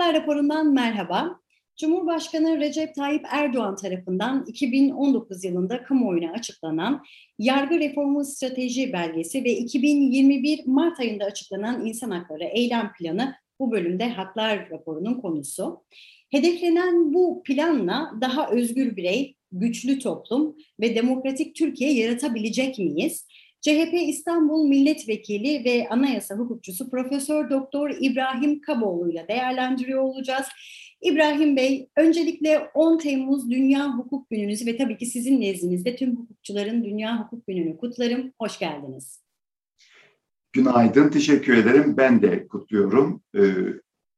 Haklar raporundan merhaba. Cumhurbaşkanı Recep Tayyip Erdoğan tarafından 2019 yılında kamuoyuna açıklanan Yargı Reformu Strateji Belgesi ve 2021 Mart ayında açıklanan İnsan Hakları Eylem Planı bu bölümde Haklar raporunun konusu. Hedeflenen bu planla daha özgür birey, güçlü toplum ve demokratik Türkiye yaratabilecek miyiz? CHP İstanbul Milletvekili ve Anayasa Hukukçusu Profesör Doktor İbrahim Kaboğlu ile değerlendiriyor olacağız. İbrahim Bey, öncelikle 10 Temmuz Dünya Hukuk Gününüzü ve tabii ki sizin nezdinizde tüm hukukçuların Dünya Hukuk Günü'nü kutlarım. Hoş geldiniz. Günaydın, teşekkür ederim. Ben de kutluyorum. Ee,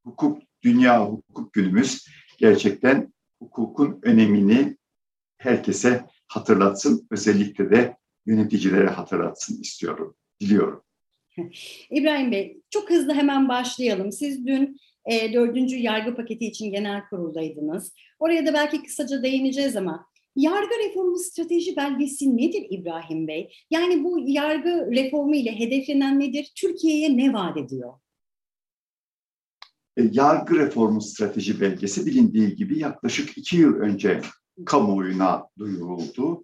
hukuk, Dünya Hukuk Günümüz gerçekten hukukun önemini herkese hatırlatsın. Özellikle de yöneticilere hatırlatsın istiyorum, diliyorum. İbrahim Bey, çok hızlı hemen başlayalım. Siz dün e, yargı paketi için genel kuruldaydınız. Oraya da belki kısaca değineceğiz ama yargı reformu strateji belgesi nedir İbrahim Bey? Yani bu yargı reformu ile hedeflenen nedir? Türkiye'ye ne vaat ediyor? E, yargı reformu strateji belgesi bilindiği gibi yaklaşık iki yıl önce kamuoyuna duyuruldu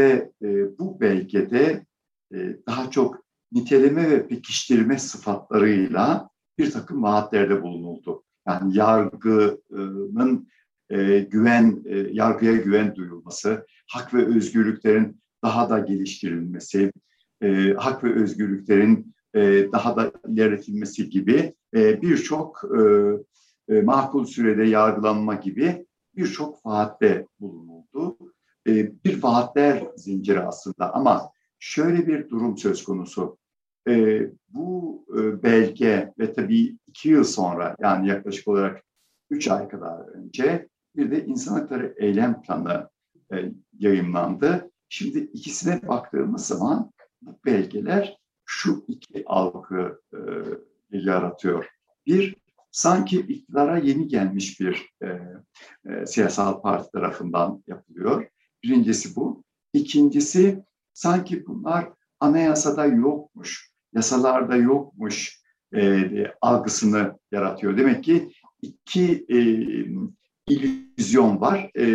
ve e, bu belgede e, daha çok niteleme ve pekiştirme sıfatlarıyla bir takım vaatlerde bulunuldu. Yani yargının e, güven, e, yargıya güven duyulması, hak ve özgürlüklerin daha da geliştirilmesi, e, hak ve özgürlüklerin e, daha da ilerletilmesi gibi e, birçok e, e, makul sürede yargılanma gibi birçok vaatte bulunuldu. E, bir vaatler zinciri aslında ama şöyle bir durum söz konusu. E, bu e, belge ve tabii iki yıl sonra yani yaklaşık olarak üç ay kadar önce bir de insan hakları eylem planı yayınlandı. Şimdi ikisine baktığımız zaman bu belgeler şu iki algı e, yaratıyor. Bir, sanki iktidara yeni gelmiş bir e, e, siyasal parti tarafından yapılıyor. Birincisi bu. İkincisi sanki bunlar anayasada yokmuş, yasalarda yokmuş e, algısını yaratıyor. Demek ki iki e, illüzyon var. E,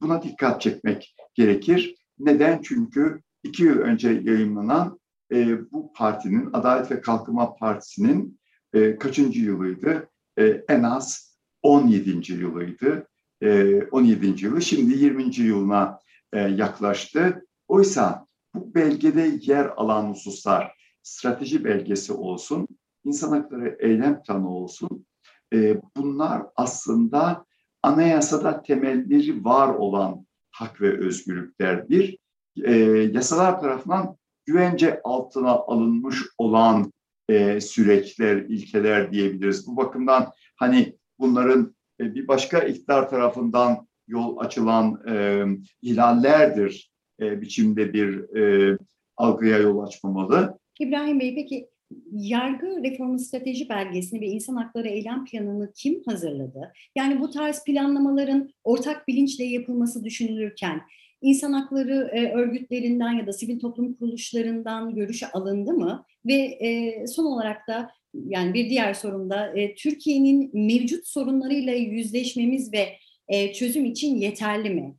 buna dikkat çekmek gerekir. Neden? Çünkü iki yıl önce yayınlanan e, bu partinin, Adalet ve Kalkınma Partisi'nin e, kaçıncı yılıydı? E, en az 17. yılıydı. E, 17. yılı. Şimdi 20. yılına e, yaklaştı. Oysa bu belgede yer alan hususlar strateji belgesi olsun, insan hakları eylem planı olsun. E, bunlar aslında anayasada temelleri var olan hak ve özgürlüklerdir. E, yasalar tarafından güvence altına alınmış olan e, süreçler, ilkeler diyebiliriz. Bu bakımdan hani bunların bir başka iktidar tarafından yol açılan e, ihlallerdir e, biçimde bir e, algıya yol açmamalı. İbrahim Bey peki yargı reformu strateji belgesini ve insan hakları eylem planını kim hazırladı? Yani bu tarz planlamaların ortak bilinçle yapılması düşünülürken insan hakları e, örgütlerinden ya da sivil toplum kuruluşlarından görüşe alındı mı? Ve e, son olarak da yani bir diğer sorumda e, Türkiye'nin mevcut sorunlarıyla yüzleşmemiz ve e, çözüm için yeterli mi?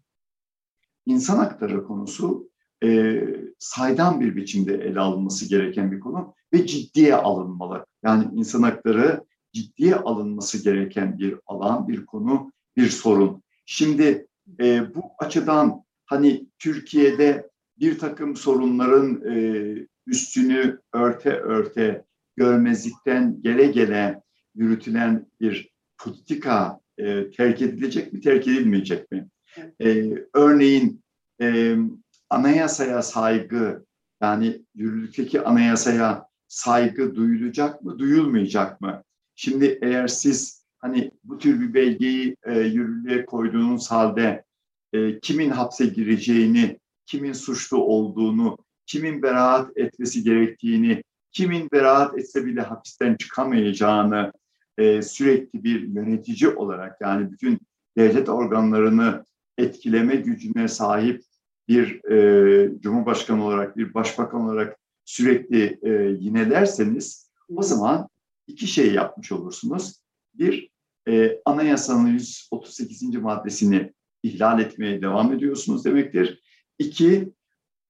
İnsan hakları konusu e, saydam bir biçimde ele alınması gereken bir konu ve ciddiye alınmalı. Yani insan hakları ciddiye alınması gereken bir alan, bir konu, bir sorun. Şimdi e, bu açıdan hani Türkiye'de bir takım sorunların e, üstünü örte örte görmezlikten gele gele yürütülen bir politika e, terk edilecek mi, terk edilmeyecek mi? E, örneğin e, anayasaya saygı, yani yürürlükteki anayasaya saygı duyulacak mı, duyulmayacak mı? Şimdi eğer siz hani bu tür bir belgeyi e, yürürlüğe koyduğunuz halde e, kimin hapse gireceğini, kimin suçlu olduğunu, kimin beraat etmesi gerektiğini, kimin beraat etse bile hapisten çıkamayacağını e, sürekli bir yönetici olarak yani bütün devlet organlarını etkileme gücüne sahip bir e, cumhurbaşkanı olarak, bir başbakan olarak sürekli e, yinelerseniz o zaman iki şey yapmış olursunuz. Bir, e, anayasanın 138. maddesini ihlal etmeye devam ediyorsunuz demektir. İki,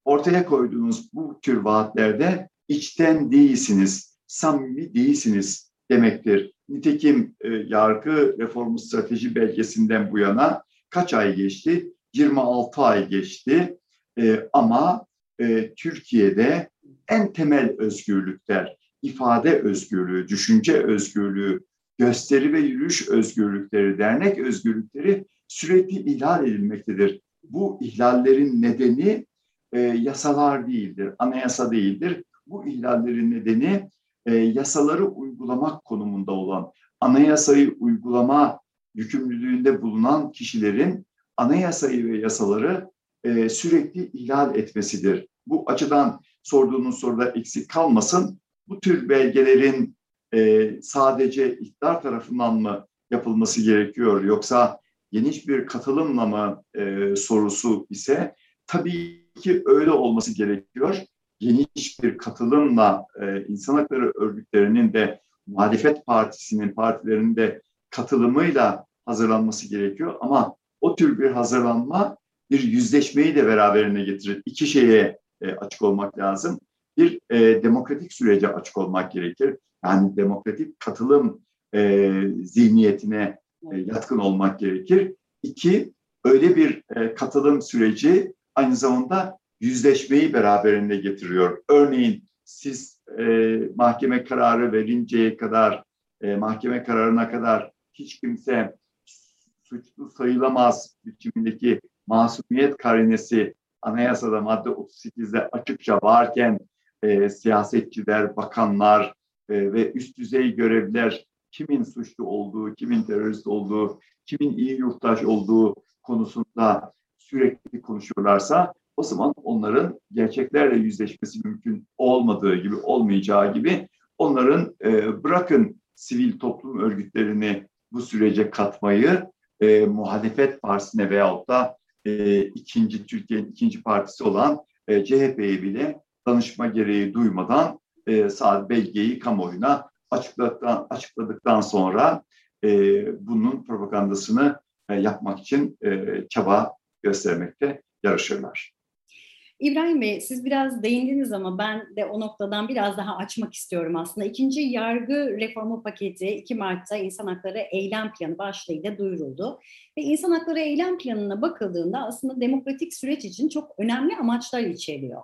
ortaya koyduğunuz bu tür vaatlerde içten değilsiniz, samimi değilsiniz demektir. Nitekim e, yargı reformu strateji belgesinden bu yana kaç ay geçti? 26 ay geçti. E, ama e, Türkiye'de en temel özgürlükler, ifade özgürlüğü, düşünce özgürlüğü, gösteri ve yürüyüş özgürlükleri, dernek özgürlükleri sürekli ihlal edilmektedir. Bu ihlallerin nedeni e, yasalar değildir, anayasa değildir. Bu ihlallerin nedeni e, yasaları uygulamak konumunda olan, anayasayı uygulama yükümlülüğünde bulunan kişilerin anayasayı ve yasaları e, sürekli ihlal etmesidir. Bu açıdan sorduğunuz soruda eksik kalmasın. Bu tür belgelerin e, sadece iktidar tarafından mı yapılması gerekiyor yoksa geniş bir katılımla mı e, sorusu ise tabii ki öyle olması gerekiyor. Geniş bir katılımla e, insan hakları örgütlerinin de muhalefet partisinin partilerinin de katılımıyla hazırlanması gerekiyor ama o tür bir hazırlanma bir yüzleşmeyi de beraberine getirir. İki şeye e, açık olmak lazım. Bir e, demokratik sürece açık olmak gerekir. Yani demokratik katılım e, zihniyetine e, yatkın olmak gerekir. İki, öyle bir e, katılım süreci aynı zamanda yüzleşmeyi beraberinde getiriyor. Örneğin siz e, mahkeme kararı verinceye kadar, e, mahkeme kararına kadar hiç kimse suçlu sayılamaz biçimindeki masumiyet karinesi anayasada madde 38'de açıkça varken e, siyasetçiler, bakanlar e, ve üst düzey görevliler kimin suçlu olduğu, kimin terörist olduğu, kimin iyi yurttaş olduğu konusunda sürekli konuşuyorlarsa o zaman onların gerçeklerle yüzleşmesi mümkün olmadığı gibi, olmayacağı gibi onların e, bırakın sivil toplum örgütlerini bu sürece katmayı e, muhalefet partisine veyahut da e, ikinci Türkiye'nin ikinci partisi olan e, CHP'ye bile danışma gereği duymadan e, sadece belgeyi kamuoyuna açıkladıktan, açıkladıktan sonra e, bunun propagandasını e, yapmak için e, çaba göstermekte yarışırlar. İbrahim Bey siz biraz değindiniz ama ben de o noktadan biraz daha açmak istiyorum aslında. İkinci yargı reformu paketi 2 Mart'ta İnsan Hakları Eylem Planı başlığıyla duyuruldu. Ve İnsan Hakları Eylem Planı'na bakıldığında aslında demokratik süreç için çok önemli amaçlar içeriyor.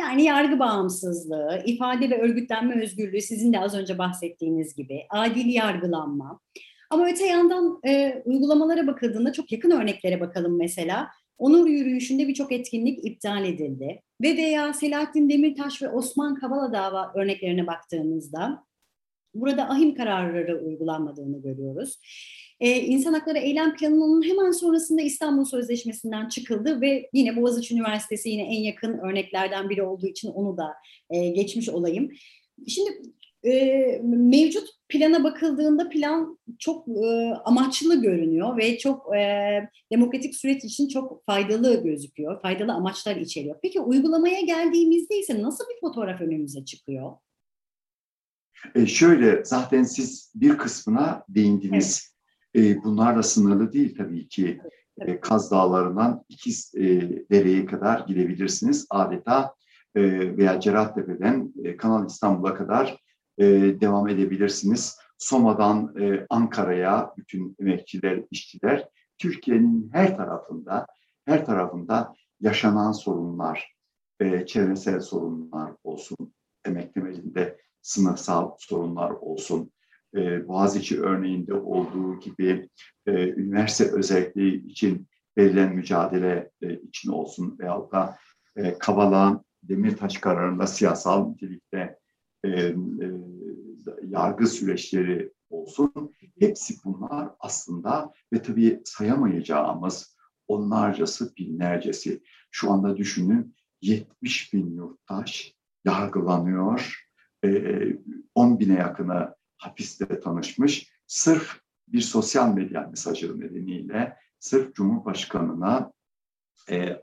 Yani yargı bağımsızlığı, ifade ve örgütlenme özgürlüğü sizin de az önce bahsettiğiniz gibi, adil yargılanma. Ama öte yandan e, uygulamalara bakıldığında çok yakın örneklere bakalım mesela. Onur yürüyüşünde birçok etkinlik iptal edildi. Ve veya Selahattin Demirtaş ve Osman Kavala dava örneklerine baktığımızda burada ahim kararları uygulanmadığını görüyoruz. Ee, İnsan Hakları Eylem Planı'nın hemen sonrasında İstanbul Sözleşmesi'nden çıkıldı ve yine Boğaziçi Üniversitesi yine en yakın örneklerden biri olduğu için onu da e, geçmiş olayım. Şimdi e, mevcut plana bakıldığında plan çok e, amaçlı görünüyor ve çok e, demokratik süreç için çok faydalı gözüküyor. Faydalı amaçlar içeriyor. Peki uygulamaya geldiğimizde ise nasıl bir fotoğraf önümüze çıkıyor? E şöyle zaten siz bir kısmına değindiniz. Evet. E, bunlarla sınırlı değil tabii ki. Evet. E, Kaz Dağları'ndan İkiz e, Dere'ye kadar gidebilirsiniz. Adeta e, veya Cerattepe'den e, Kanal İstanbul'a kadar e, devam edebilirsiniz. Soma'dan e, Ankara'ya bütün emekçiler, işçiler Türkiye'nin her tarafında her tarafında yaşanan sorunlar, e, çevresel sorunlar olsun, emek temelinde sınıfsal sorunlar olsun, e, Boğaziçi örneğinde olduğu gibi üniversite özelliği için verilen mücadele için olsun veyahut da e, Kavala Demirtaş kararında siyasal nitelikte e, e, yargı süreçleri olsun. Hepsi bunlar aslında ve tabii sayamayacağımız onlarcası, binlercesi. Şu anda düşünün 70 bin yurttaş yargılanıyor. E, 10 bine yakını hapiste tanışmış. Sırf bir sosyal medya mesajı nedeniyle sırf Cumhurbaşkanı'na e,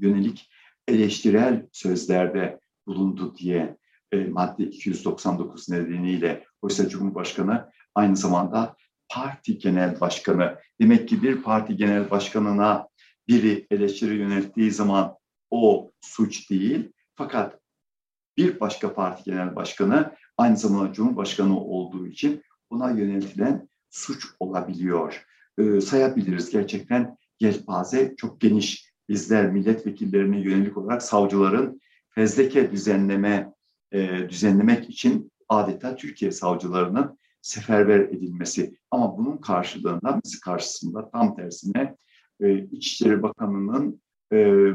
yönelik eleştirel sözlerde bulundu diye e, madde 299 nedeniyle oysa Cumhurbaşkanı aynı zamanda parti genel başkanı. Demek ki bir parti genel başkanına biri eleştiri yönelttiği zaman o suç değil. Fakat bir başka parti genel başkanı aynı zamanda Cumhurbaşkanı olduğu için ona yöneltilen suç olabiliyor. Ee, sayabiliriz gerçekten yelpaze çok geniş. Bizler milletvekillerine yönelik olarak savcıların fezleke düzenleme e, düzenlemek için adeta Türkiye savcılarının seferber edilmesi. Ama bunun karşılığında, bizi karşısında tam tersine e, İçişleri Bakanı'nın e,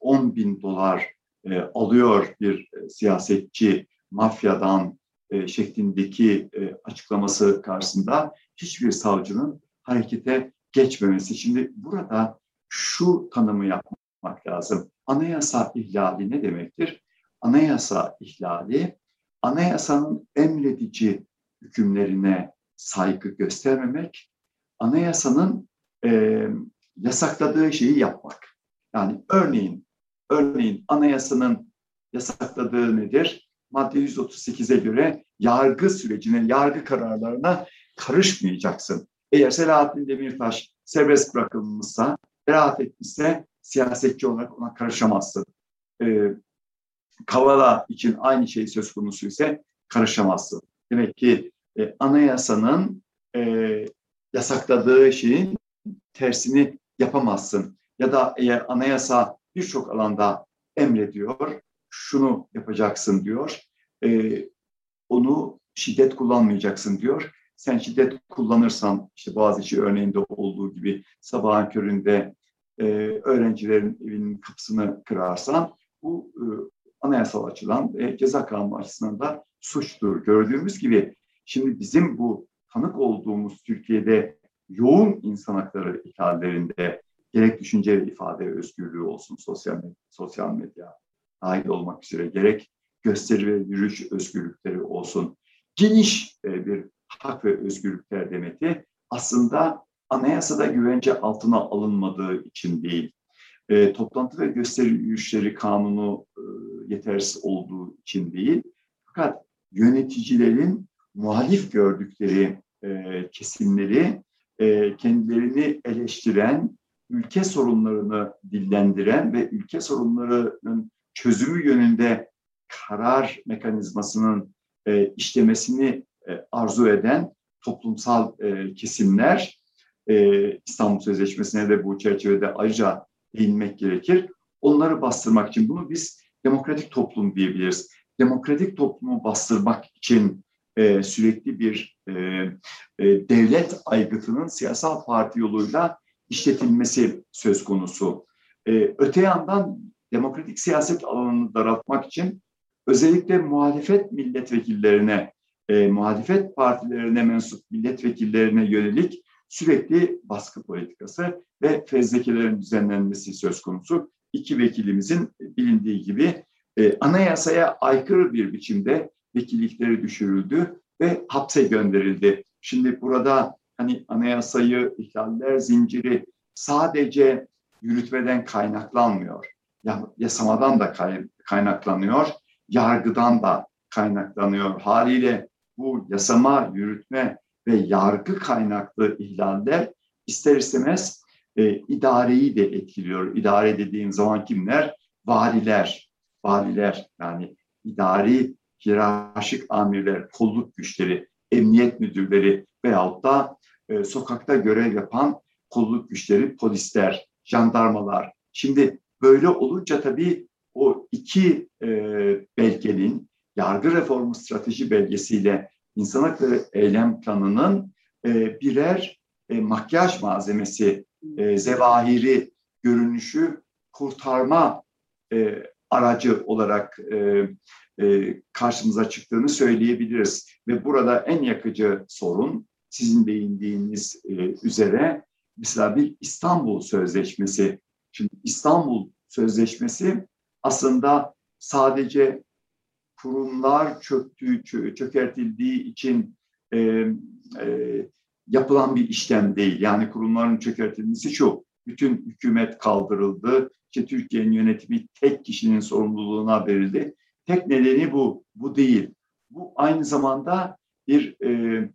10 bin dolar e, alıyor bir e, siyasetçi mafyadan e, şeklindeki e, açıklaması karşısında hiçbir savcının harekete geçmemesi. Şimdi burada şu tanımı yapmak lazım. Anayasa ihlali ne demektir? Anayasa ihlali, anayasanın emredici hükümlerine saygı göstermemek, anayasanın e, yasakladığı şeyi yapmak. Yani örneğin, örneğin anayasanın yasakladığı nedir? Madde 138'e göre yargı sürecine, yargı kararlarına karışmayacaksın. Eğer Selahattin Demirtaş serbest bırakılmışsa, beraat etmişse siyasetçi olarak ona karışamazsın. Ee, Kavala için aynı şey söz konusu ise karışamazsın. Demek ki e, anayasanın e, yasakladığı şeyin tersini yapamazsın. Ya da eğer anayasa birçok alanda emrediyor, şunu yapacaksın diyor, e, onu şiddet kullanmayacaksın diyor. Sen şiddet kullanırsan, işte Boğaziçi örneğinde olduğu gibi sabahın köründe e, öğrencilerin evinin kapısını kırarsan, bu e, anayasal açıdan ve ceza kanunu açısından da suçtur. Gördüğümüz gibi şimdi bizim bu tanık olduğumuz Türkiye'de yoğun insan hakları ihlallerinde gerek düşünce ve ifade özgürlüğü olsun sosyal medya, sosyal medya dahil olmak üzere gerek gösteri ve yürüyüş özgürlükleri olsun geniş e, bir hak ve özgürlükler demeti aslında anayasada güvence altına alınmadığı için değil. E, toplantı ve gösteri yürüyüşleri kanunu e, yetersiz olduğu için değil. Fakat yöneticilerin muhalif gördükleri e, kesimleri e, kendilerini eleştiren, ülke sorunlarını dillendiren ve ülke sorunlarının çözümü yönünde karar mekanizmasının e, işlemesini e, arzu eden toplumsal e, kesimler e, İstanbul Sözleşmesi'ne de bu çerçevede ayrıca değinmek gerekir. Onları bastırmak için bunu biz demokratik toplum diyebiliriz. Demokratik toplumu bastırmak için e, sürekli bir e, e, devlet aygıtının siyasal parti yoluyla işletilmesi söz konusu. E, öte yandan demokratik siyaset alanını daraltmak için özellikle muhalefet milletvekillerine, e, muhalefet partilerine mensup milletvekillerine yönelik sürekli baskı politikası ve fezlekelerin düzenlenmesi söz konusu. İki vekilimizin bilindiği gibi e, anayasaya aykırı bir biçimde vekillikleri düşürüldü ve hapse gönderildi. Şimdi burada hani anayasayı ihlaller zinciri sadece yürütmeden kaynaklanmıyor. Yasamadan da kaynaklanıyor, yargıdan da kaynaklanıyor. Haliyle bu yasama, yürütme ve yargı kaynaklı ihlaller ister istemez e, idareyi de etkiliyor. İdare dediğim zaman kimler? Valiler, valiler yani idari hiyerarşik amirler, kolluk güçleri, emniyet müdürleri veyahut da e, sokakta görev yapan kolluk güçleri, polisler, jandarmalar. Şimdi böyle olunca tabii o iki e, belgenin yargı reformu strateji belgesiyle insan hakları eylem planının e, birer e, makyaj malzemesi, e, zevahiri görünüşü kurtarma e, aracı olarak e, e, karşımıza çıktığını söyleyebiliriz. Ve burada en yakıcı sorun sizin değindiğiniz e, üzere mesela bir İstanbul Sözleşmesi. Şimdi İstanbul Sözleşmesi aslında sadece kurumlar çöktüğü, çökertildiği için e, e, yapılan bir işlem değil. Yani kurumların çökertilmesi şu, bütün hükümet kaldırıldı, işte Türkiye'nin yönetimi tek kişinin sorumluluğuna verildi. Tek nedeni bu, bu değil. Bu aynı zamanda bir e,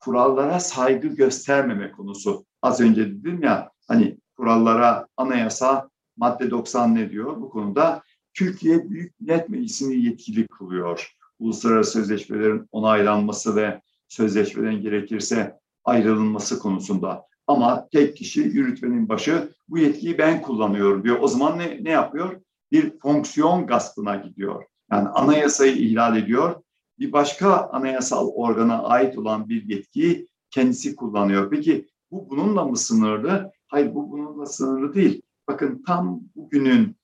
kurallara saygı göstermeme konusu. Az önce dedim ya hani kurallara anayasa madde 90 ne diyor bu konuda? Türkiye Büyük Millet Meclisi'ni yetkili kılıyor. Uluslararası sözleşmelerin onaylanması ve sözleşmeden gerekirse ayrılması konusunda. Ama tek kişi yürütmenin başı bu yetkiyi ben kullanıyorum diyor. O zaman ne, ne yapıyor? Bir fonksiyon gaspına gidiyor. Yani anayasayı ihlal ediyor. Bir başka anayasal organa ait olan bir yetkiyi kendisi kullanıyor. Peki bu bununla mı sınırlı? Hayır bu bununla sınırlı değil. Bakın tam bugünün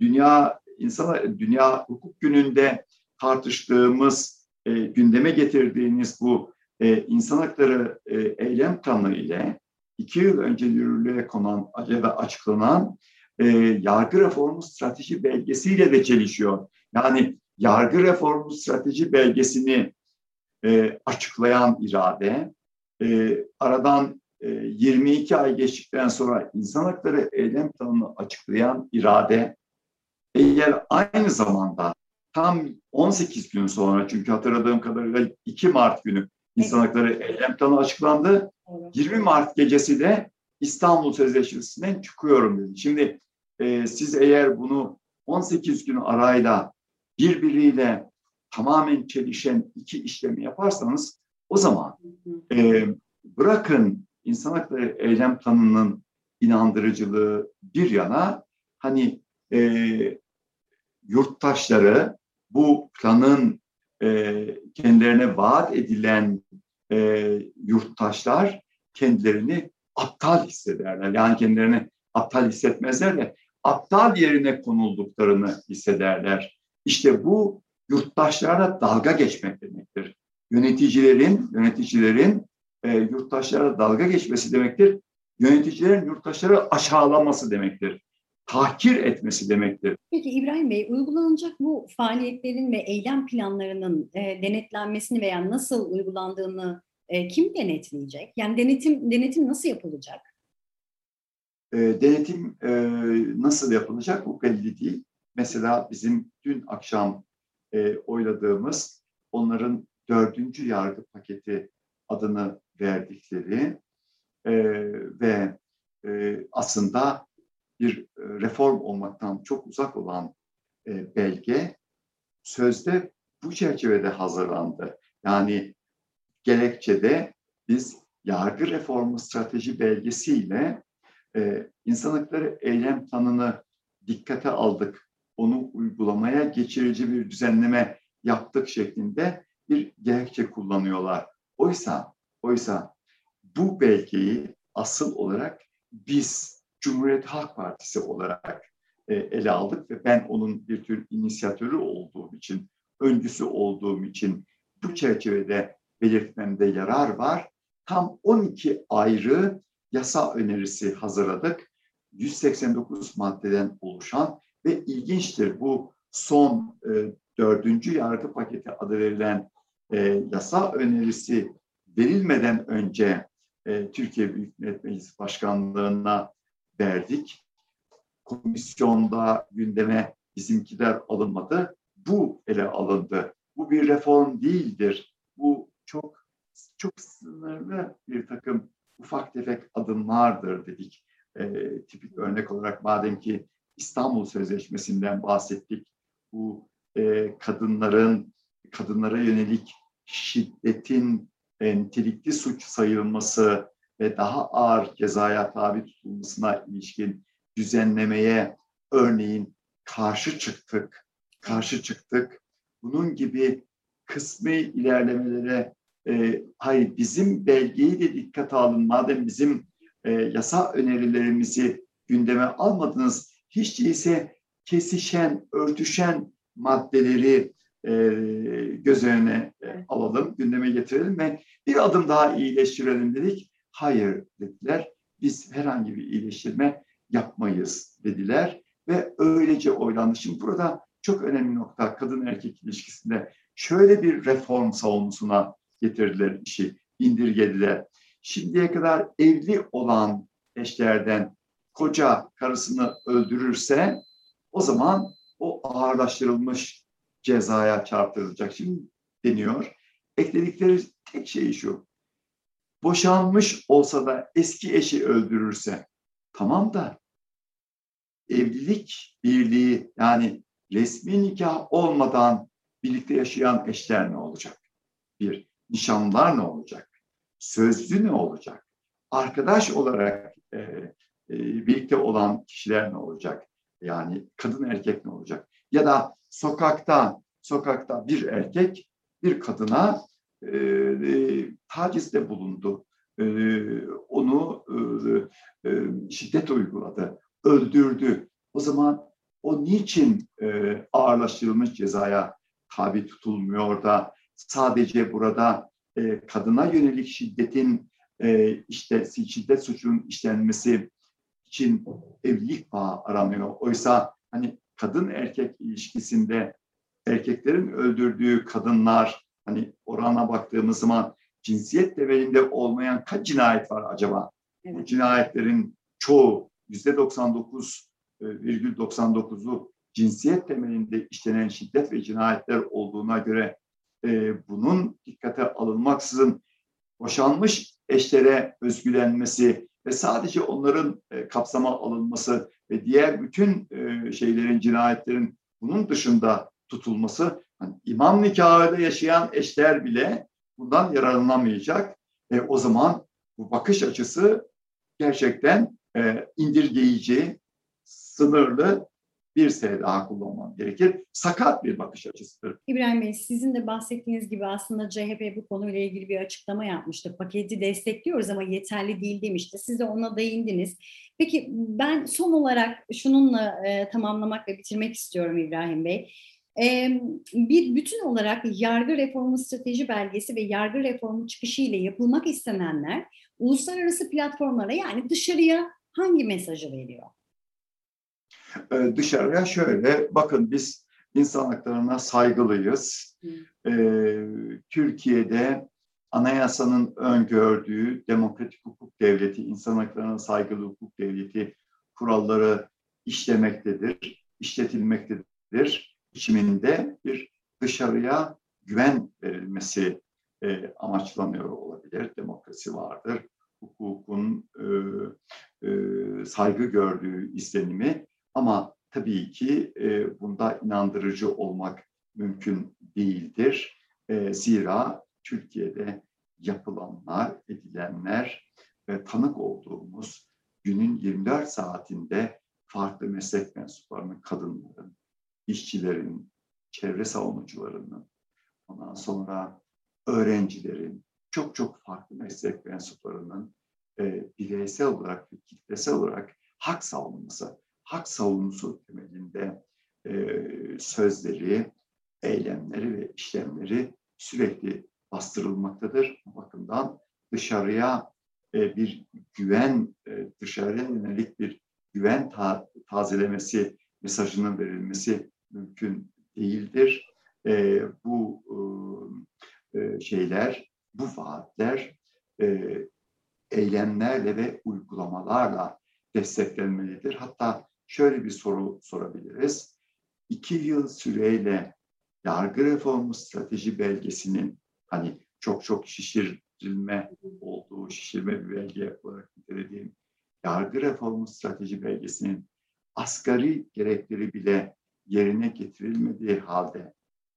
dünya insan dünya hukuk gününde tartıştığımız e, gündeme getirdiğiniz bu e, insan hakları e, eylem planı ile iki yıl önce yürürlüğe konan da açıklanan e, yargı reformu strateji belgesiyle de çelişiyor. Yani yargı reformu strateji belgesini e, açıklayan irade, e, aradan e, 22 ay geçtikten sonra insan hakları eylem planını açıklayan irade, eğer aynı zamanda tam 18 gün sonra çünkü hatırladığım kadarıyla 2 Mart günü insan hakları eylem planı açıklandı. 20 Mart gecesi de İstanbul Sözleşmesi'nden çıkıyorum dedi. Şimdi e, siz eğer bunu 18 gün arayla birbiriyle tamamen çelişen iki işlemi yaparsanız o zaman e, bırakın insan hakları eylem planının inandırıcılığı bir yana hani e, yurttaşları bu planın e, kendilerine vaat edilen e, yurttaşlar kendilerini aptal hissederler. Yani kendilerini aptal hissetmezler de aptal yerine konulduklarını hissederler. İşte bu yurttaşlara dalga geçmek demektir. Yöneticilerin, yöneticilerin e, yurttaşlara dalga geçmesi demektir. Yöneticilerin yurttaşları aşağılaması demektir. Tahkir etmesi demektir. Peki İbrahim Bey, uygulanacak bu faaliyetlerin ve eylem planlarının e, denetlenmesini veya nasıl uygulandığını e, kim denetleyecek? Yani denetim denetim nasıl yapılacak? E, denetim e, nasıl yapılacak bu belli değil. Mesela bizim dün akşam e, oyladığımız onların dördüncü yargı paketi adını verdikleri e, ve e, aslında bir reform olmaktan çok uzak olan e, belge sözde bu çerçevede hazırlandı. Yani gerekçede biz yargı reformu strateji belgesiyle e, insan hakları eylem planını dikkate aldık, onu uygulamaya geçirici bir düzenleme yaptık şeklinde bir gerekçe kullanıyorlar. Oysa, oysa bu belgeyi asıl olarak biz Cumhuriyet Halk Partisi olarak e, ele aldık ve ben onun bir tür inisiyatörü olduğum için, öncüsü olduğum için bu çerçevede belirtmemde yarar var. Tam 12 ayrı yasa önerisi hazırladık. 189 maddeden oluşan ve ilginçtir bu son e, dördüncü yargı paketi adı verilen e, yasa önerisi verilmeden önce e, Türkiye Büyük Millet Meclisi Başkanlığı'na verdik. Komisyonda gündeme bizimkiler alınmadı. Bu ele alındı. Bu bir reform değildir. Bu çok çok sınırlı bir takım ufak tefek adımlardır dedik. E, tipik örnek olarak madem ki İstanbul Sözleşmesi'nden bahsettik. Bu e, kadınların kadınlara yönelik şiddetin e, nitelikli suç sayılması ve daha ağır cezaya tabi tutulmasına ilişkin düzenlemeye örneğin karşı çıktık, karşı çıktık. Bunun gibi kısmi ilerlemelere e, hayır bizim belgeyi de dikkate alın. Madem bizim e, yasa önerilerimizi gündeme almadınız, hiç değilse kesişen, örtüşen maddeleri e, göz önüne e, alalım, gündeme getirelim ve bir adım daha iyileştirelim dedik. Hayır dediler, biz herhangi bir iyileştirme yapmayız dediler ve öylece oylandı. Şimdi burada çok önemli nokta kadın erkek ilişkisinde şöyle bir reform savunusuna getirdiler işi, indirgediler. Şimdiye kadar evli olan eşlerden koca karısını öldürürse o zaman o ağırlaştırılmış cezaya çarptırılacak. Şimdi deniyor. Ekledikleri tek şey şu. Boşanmış olsa da eski eşi öldürürse tamam da evlilik birliği yani resmi nikah olmadan birlikte yaşayan eşler ne olacak? Bir, nişanlılar ne olacak? Sözlü ne olacak? Arkadaş olarak e, e, birlikte olan kişiler ne olacak? Yani kadın erkek ne olacak? Ya da sokakta sokakta bir erkek bir kadına e, e, tacizde bulundu. E, onu e, şiddet uyguladı, öldürdü. O zaman o niçin e, ağırlaştırılmış cezaya tabi tutulmuyor da sadece burada e, kadına yönelik şiddetin e, işte şiddet suçunun işlenmesi için evlilik bağı aramıyor. Oysa hani kadın erkek ilişkisinde erkeklerin öldürdüğü kadınlar hani orana baktığımız zaman cinsiyet temelinde olmayan kaç cinayet var acaba? Evet. Bu cinayetlerin çoğu yüzde 99,99'u cinsiyet temelinde işlenen şiddet ve cinayetler olduğuna göre e, bunun dikkate alınmaksızın boşanmış eşlere özgülenmesi ve sadece onların e, kapsama alınması ve diğer bütün e, şeylerin, cinayetlerin bunun dışında tutulması, imam nikahıyla yaşayan eşler bile bundan yararlanamayacak. E, o zaman bu bakış açısı gerçekten e, indirgeyici, sınırlı bir sene daha gerekir. Sakat bir bakış açısıdır. İbrahim Bey sizin de bahsettiğiniz gibi aslında CHP bu konuyla ilgili bir açıklama yapmıştı. Paketi destekliyoruz ama yeterli değil demişti. Siz de ona değindiniz. Peki ben son olarak şununla e, tamamlamak ve bitirmek istiyorum İbrahim Bey. Bir bütün olarak yargı reformu strateji belgesi ve yargı reformu çıkışı ile yapılmak istenenler uluslararası platformlara yani dışarıya hangi mesajı veriyor? dışarıya şöyle bakın biz insan haklarına saygılıyız. E, Türkiye'de anayasanın öngördüğü demokratik hukuk devleti, insan haklarına saygılı hukuk devleti kuralları işlemektedir, işletilmektedir. Biçiminde bir dışarıya güven verilmesi e, amaçlanıyor olabilir. Demokrasi vardır, hukukun e, e, saygı gördüğü izlenimi ama tabii ki e, bunda inandırıcı olmak mümkün değildir. E, zira Türkiye'de yapılanlar, edilenler ve tanık olduğumuz günün 24 saatinde farklı meslek mensuplarının, kadınların, işçilerin, çevre savunucularının, ondan sonra öğrencilerin, çok çok farklı meslek mensuplarının e, bireysel olarak ve kitlesel olarak hak savunması, hak savunusu temelinde e, sözleri, eylemleri ve işlemleri sürekli bastırılmaktadır. Bu bakımdan dışarıya e, bir güven, e, dışarıya yönelik bir güven ta tazelemesi mesajının verilmesi mümkün değildir. E, bu e şeyler, bu vaatler e, eylemlerle ve uygulamalarla desteklenmelidir. Hatta şöyle bir soru sorabiliriz. İki yıl süreyle yargı reformu strateji belgesinin hani çok çok şişirilme olduğu, şişirme bir belge olarak nitelediğim yargı reformu strateji belgesinin asgari gerekleri bile yerine getirilmediği halde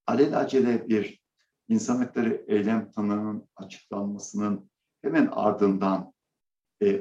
alelacele bir insan hakları eylem tanığının açıklanmasının hemen ardından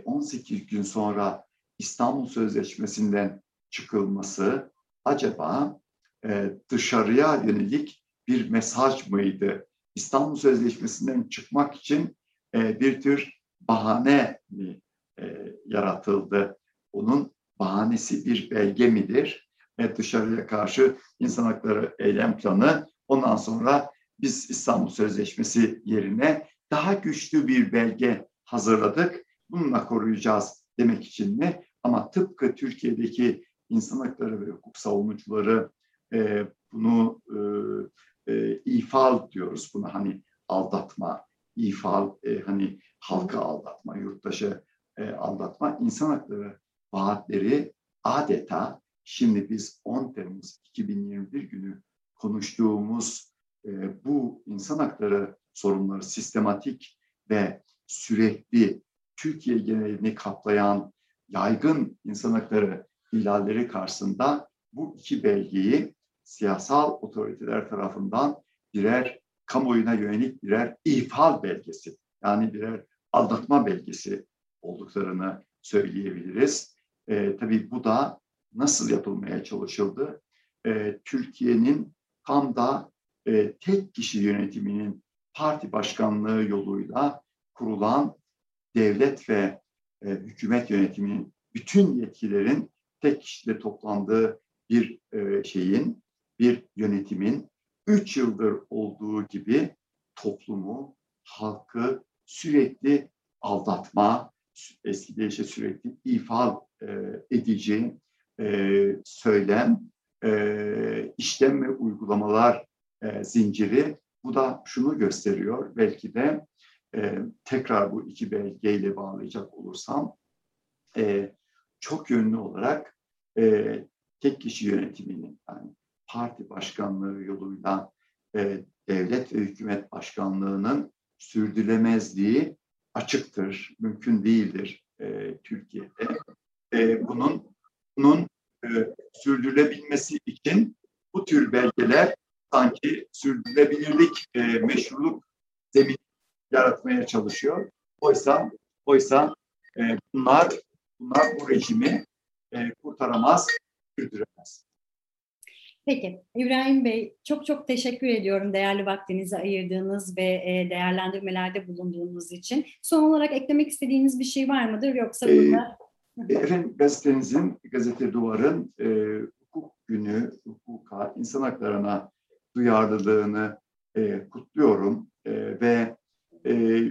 18 gün sonra İstanbul Sözleşmesi'nden çıkılması acaba e, dışarıya yönelik bir mesaj mıydı? İstanbul Sözleşmesi'nden çıkmak için e, bir tür bahane mi e, yaratıldı? Onun bahanesi bir belge midir? Ve dışarıya karşı insan hakları eylem planı ondan sonra biz İstanbul Sözleşmesi yerine daha güçlü bir belge hazırladık. Bununla koruyacağız demek için mi? Ama tıpkı Türkiye'deki insan hakları ve hukuk savunucuları e, bunu e, e, ifal diyoruz. Buna hani aldatma, ifal, e, hani halka aldatma, yurttaşı e, aldatma. insan hakları vaatleri adeta şimdi biz 10 Temmuz 2021 günü konuştuğumuz e, bu insan hakları sorunları sistematik ve sürekli Türkiye genelini kaplayan yaygın insan hakları ihlalleri karşısında bu iki belgeyi siyasal otoriteler tarafından birer kamuoyuna yönelik birer ifal belgesi yani birer aldatma belgesi olduklarını söyleyebiliriz. E, tabii bu da nasıl yapılmaya çalışıldı? E, Türkiye'nin tam da e, tek kişi yönetiminin parti başkanlığı yoluyla kurulan devlet ve e, hükümet yönetiminin bütün yetkilerin tek kişide toplandığı bir e, şeyin, bir yönetimin üç yıldır olduğu gibi toplumu, halkı sürekli aldatma, eski deyişle sürekli ifal e, edici e, söylem, e, işlem ve uygulamalar e, zinciri. Bu da şunu gösteriyor, belki de e, tekrar bu iki belgeyle bağlayacak olursam, e, çok yönlü olarak e, tek kişi yönetiminin, yani parti başkanlığı yoluyla e, devlet ve hükümet başkanlığının sürdürülemezliği açıktır, mümkün değildir e, Türkiye'de. E, bunun bunun e, sürdürülebilmesi için bu tür belgeler sanki sürdürülebilirlik, e, meşruluk zemin yaratmaya çalışıyor. Oysa oysa e, bunlar bunlar bu rejimi e, kurtaramaz, sürdüremez. Peki İbrahim Bey çok çok teşekkür ediyorum değerli vaktinizi ayırdığınız ve e, değerlendirmelerde bulunduğunuz için. Son olarak eklemek istediğiniz bir şey var mıdır yoksa ee, burada? Efendim gazetenizin, Gazete Duvar'ın e, hukuk günü, hukuka, insan haklarına duyarlılığını e, kutluyorum e, ve e,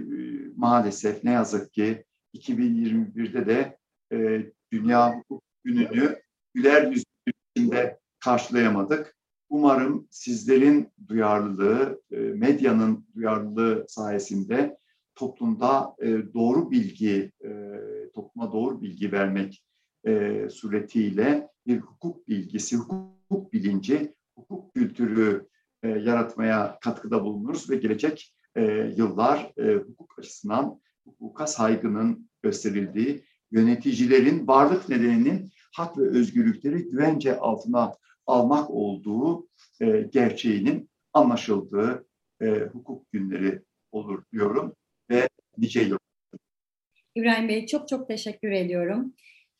maalesef ne yazık ki 2021'de de e, Dünya Hukuk Günü'nü güler yüzlü içinde karşılayamadık. Umarım sizlerin duyarlılığı, e, medyanın duyarlılığı sayesinde toplumda e, doğru bilgi, e, topluma doğru bilgi vermek suretiyle bir hukuk bilgisi, hukuk bilinci, hukuk kültürü yaratmaya katkıda bulunuruz ve gelecek yıllar hukuk açısından hukuka saygının gösterildiği, yöneticilerin varlık nedeninin hak ve özgürlükleri güvence altına almak olduğu e, gerçeğinin anlaşıldığı e, hukuk günleri olur diyorum ve nice yıl. İbrahim Bey çok çok teşekkür ediyorum.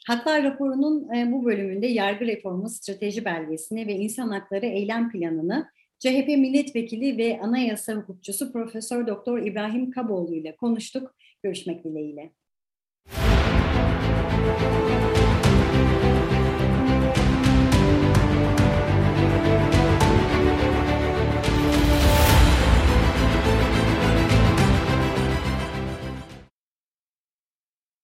Haklar raporunun e, bu bölümünde yargı reformu strateji belgesini ve insan hakları eylem planını CHP milletvekili ve anayasa hukukçusu Profesör Doktor İbrahim Kaboğlu ile konuştuk. Görüşmek dileğiyle.